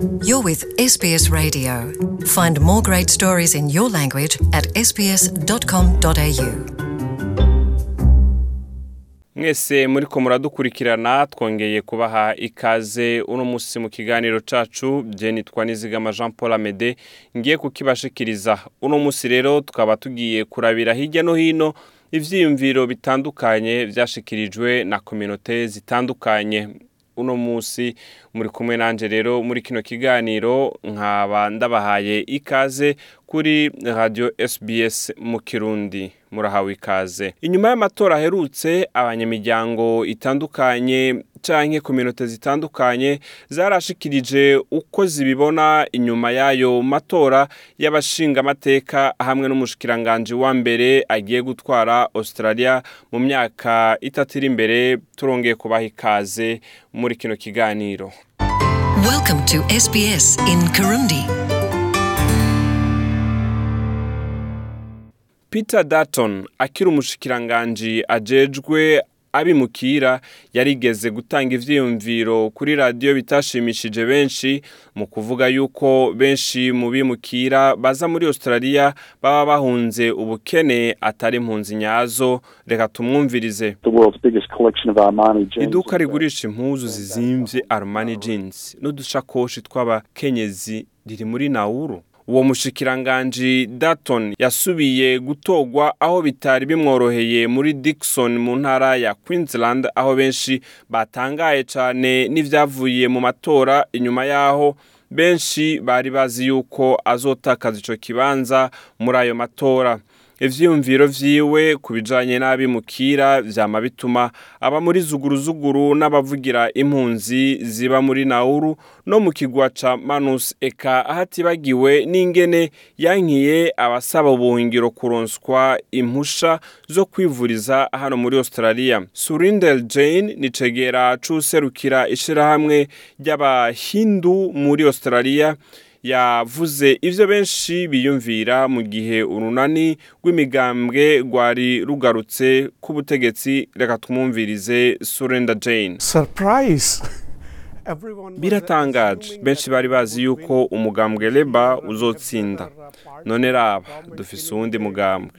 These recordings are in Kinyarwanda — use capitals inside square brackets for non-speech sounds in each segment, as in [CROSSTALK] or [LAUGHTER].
You're with SBS Radio. Find more great stories in your language at sbs.com.au. mwese muri ko muradukurikirana twongeye kubaha ikaze uno munsi mu kiganiro cacu je nitwa nizigama jean paul amede ngiye kukibashikiriza uno munsi rero tukaba tugiye kurabira hirya no hino ivyiyumviro bitandukanye vyashikirijwe na kominote zitandukanye uno munsi. Muri kumwe nanje rero muri kino kiganiro nkaba ndabahaye ikaze kuri radio SBS mu Kirundi. Murahawe ikaze. Inyuma y'amatora aherutse abanyamiryango itandukanye canke kominote zitandukanye zarashikirije uko zibibona inyuma y'ayo matora y'abashinga amateka hamwe n'umushikiranganje wa mbere agiye gutwara Australia mu myaka itatu iri imbere turongeye kubaha ikaze muri kino kiganiro Welcome to SBS in Kirundi. Peter Dutton akiri umushikiranganji ajejwe abimukira yarigeze gutanga ivyiyumviro kuri radiyo bitashimishije benshi mu kuvuga yuko benshi mu bimukira baza muri Australia baba bahunze ubukene atari impunzi nyazo. Reka tumwumvirize. Iduka rigurisha impuzu zizimvye Armani jeans n'udushakoshi tw'abakenyezi riri muri Nauru. Uwo mushikiranganji Dutton yasubiye gutogwa aho bitari bimworoheye muri Dickson mu ntara ya Queensland aho benshi batangaye cane n'ivyavuye mu matora. Inyuma yaho benshi bari bazi yuko azotakaza ico kibanza muri ayo matora. Ivyiyumviro vyiwe ku bijanye n'abimukira vyama bituma aba muri zuguruzuguru n'abavugira impunzi ziba muri Nauru no mu kigwa ca Manus eka hatibagiwe n'ingene yankiye abasaba ubuhungiro kuronswa impusha zo kwivuriza hano muri Australia. Surindel Jane ni cegera c'userukira ishirahamwe ry'abahindu muri Australia. Yavuze ivyo benshi biyumvira mu gihe urunani rw'imigambwe rwari rugarutse ku butegetsi reka tumwumvirize Surrender Jane. Surprise. Everyone was [LAUGHS] biratangaje. Benshi bari bazi yuko umugambwe leba uzotsinda. None raba dufise uwundi mugambwe.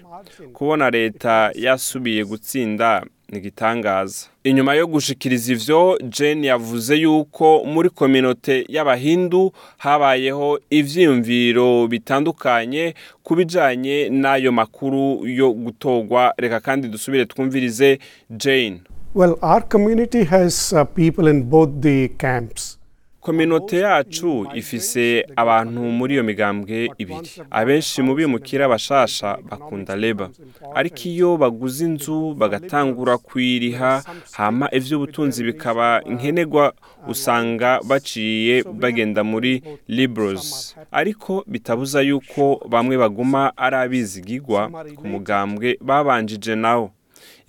Kubona leta yasubiye gutsinda igitangaza inyuma yo gushikiriza ivyo jane yavuze yuko muri kominote y'abahindu habayeho ivyiyumviro bitandukanye ku bijanye n'ayo makuru yo gutogwa. Reka kandi dusubire twumvirize jane. Well, our community has uh, people in both the camps. Kominote yacu ifise abantu muri iyo migambwe ibiri. Abenshi mu bimukira bashasha bakunda leba ariko iyo baguze inzu bagatangura kuyiriha hama ivy'ubutunzi bikaba nkenerwa usanga baciye bagenda muri liberals. Ariko bitabuza yuko bamwe baguma ari abizigigwa ku mugambwe babanjije nawo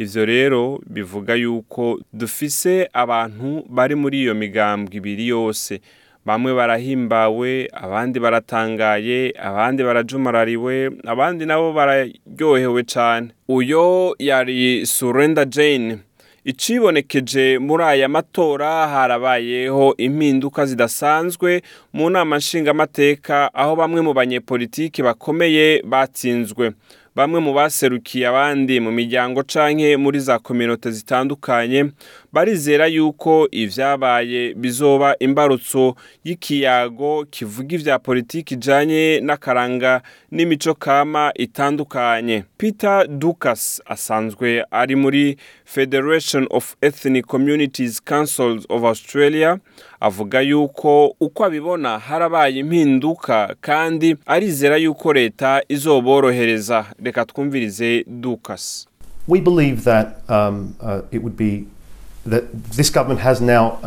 ivyo rero bivuga yuko dufise abantu bari muri iyo migambwe ibiri yose. Bamwe barahimbawe abandi baratangaye abandi barajumarariwe abandi nabo bararyohewe cane. Uyo yari surrender jane. Icibonekeje muri aya matora harabayeho impinduka zidasanzwe mu nama nshingamateka aho bamwe mu banyepolitiki bakomeye batsinzwe. Bamwe mu baserukiye abandi mu miryango canke muri za kominote zitandukanye barizera yuko ivyabaye bizoba imbarutso y'ikiyago kivuga ivya politiki ijanye n'akaranga n'imico kama itandukanye. Peter dukas asanzwe ari muri federation of ethnic communities councils of australia avuga yuko uko abibona harabaye impinduka kandi arizera yuko leta izoborohereza. Reka twumvirize dukas. We believe that um, uh, it would be that this government has now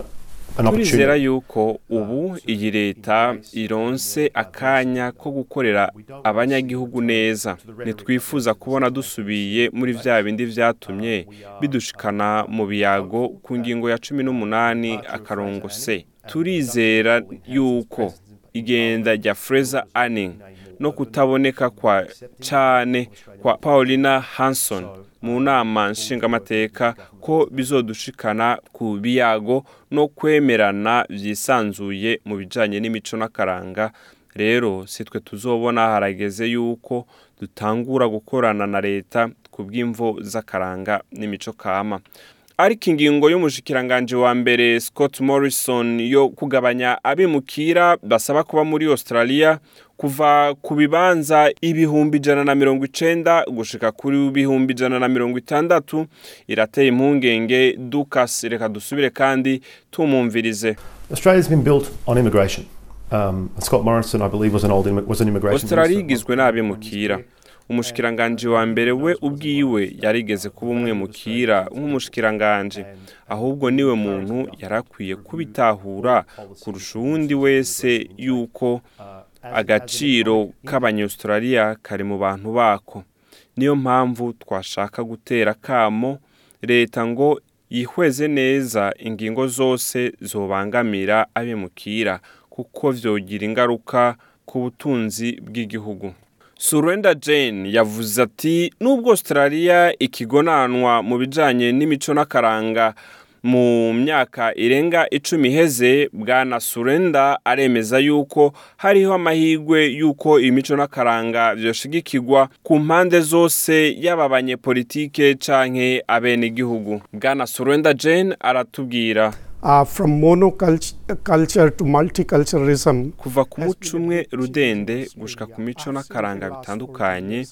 an turizera yuko ubu iyi leta ironse akanya ko gukorera abanyagihugu neza. Ntitwifuza kubona dusubiye muri vya bindi vyatumye bidushikana mu biyago ku ngingo ya cumi n'umunani akarongo se turizera yuko igenda rya Fraser Anning no kutaboneka kwa cane kwa Paulina Hanson mu nama nshingamateka ko bizodushikana ku biyago no kwemerana byisanzuye mu bijanye n'imico n'akaranga. Rero si twe tuzobona harageze yuko dutangura gukorana na leta ku bw'imvo z'akaranga n'imico kama. Ariko ingingo y'umushikiranganje wa mbere Scott Morrison yo kugabanya abimukira basaba kuba muri Australia kuva ku bibanza ibihumbi ijana na mirongo icenda gushika kuri ibihumbi ijana na mirongo itandatu irateye impungenge Dukas reka dusubire kandi tumumvirize Australia's been built on immigration. Um, Scott Morrison, I believe, was an old was an immigration. Australia igizwe n'abimukira umushikiranganje wa mbere we ubwiwe yarigeze kuba umwe mukira nk'umushikiranganje ahubwo ni we muntu yarakwiye kubitahura kurusha uwundi wese yuko agaciro k'abanyaustralia kari mu bantu bako. Niyo mpamvu twashaka gutera kamo leta ngo yihweze neza ingingo zose zobangamira abimukira kuko vyogira ingaruka ku butunzi bw'igihugu. Surrender Jane yavuze ati nubwo Australia ikigonanwa mu bijanye n'imico n'akaranga mu myaka irenga icumi iheze bwana Surrender aremeza yuko hariho amahirwe yuko imico n'akaranga vyoshigikirwa ku mpande zose yaba abanyepolitike canke abenegihugu. Bwana Surrender Jane aratubwira. Uh, from monoculture to multiculturalism, kuva ku muco umwe rudende gushika ku mico n'akaranga bitandukanye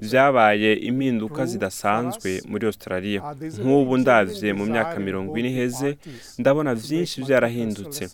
vyabaye impinduka zidasanzwe muri Australia. Nk'ubu ndavye mu myaka mirongo ine iheze ndabona vyinshi vyarahindutse.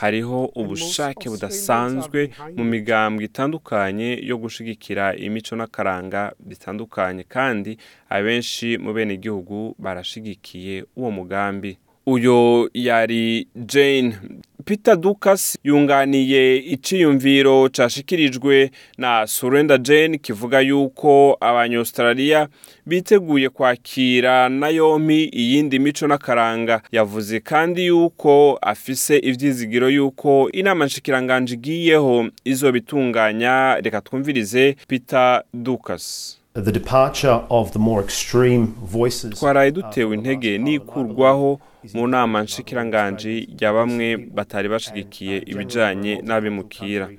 Hariho ubushake budasanzwe mu migambwe itandukanye yo gushigikira imico n'akaranga bitandukanye. Kandi abenshi mu benegihugu barashigikiye uwo mugambi. Uyo yari Jane. Peter Dukas yunganiye iciyumviro cashikirijwe na Surrender Jane kivuga yuko abanyaustralia biteguye kwakira na yompi iyindi mico n'akaranga. Yavuze kandi yuko afise ivyizigiro yuko inama nshikiranganje igiyeho izobitunganya reka twumvirize Peter Dukas. The departure of the more extreme voices. twaraye dutewe intege n'ikurwaho mu nama nshikiranganji ya bamwe batari bashigikiye ibijanye n'abimukira.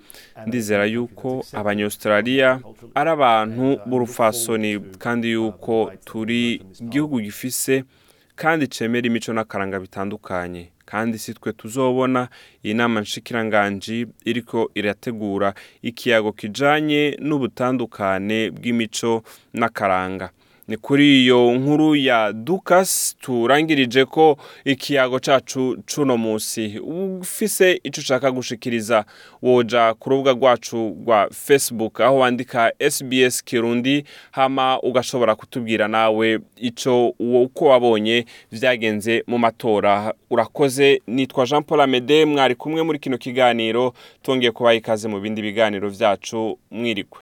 ndizera yuko abanyaustralia ari abantu b'urufasoni kandi yuko turi igihugu gifise kandi cemera imico n'akaranga bitandukanye. Kandi si twe tuzobona iyi nama nshikiranganji iriko irategura ikiyago kijanye n'ubutandukane bw'imico n'akaranga. Ni kuri iyo nkuru ya Dukas turangirije ko ikiyago cacu cuno musi ufise ico ushaka gushikiriza woja ku rubuga rwacu rwa Facebook aho wandika SBS Kirundi hama ugashobora kutubwira nawe ico uko wabonye vyagenze mu matora. Urakoze nitwa Jean Paul Amede mwari kumwe muri kino kiganiro tongeye kubaha ikaze mu bindi biganiro vyacu mwirikwe.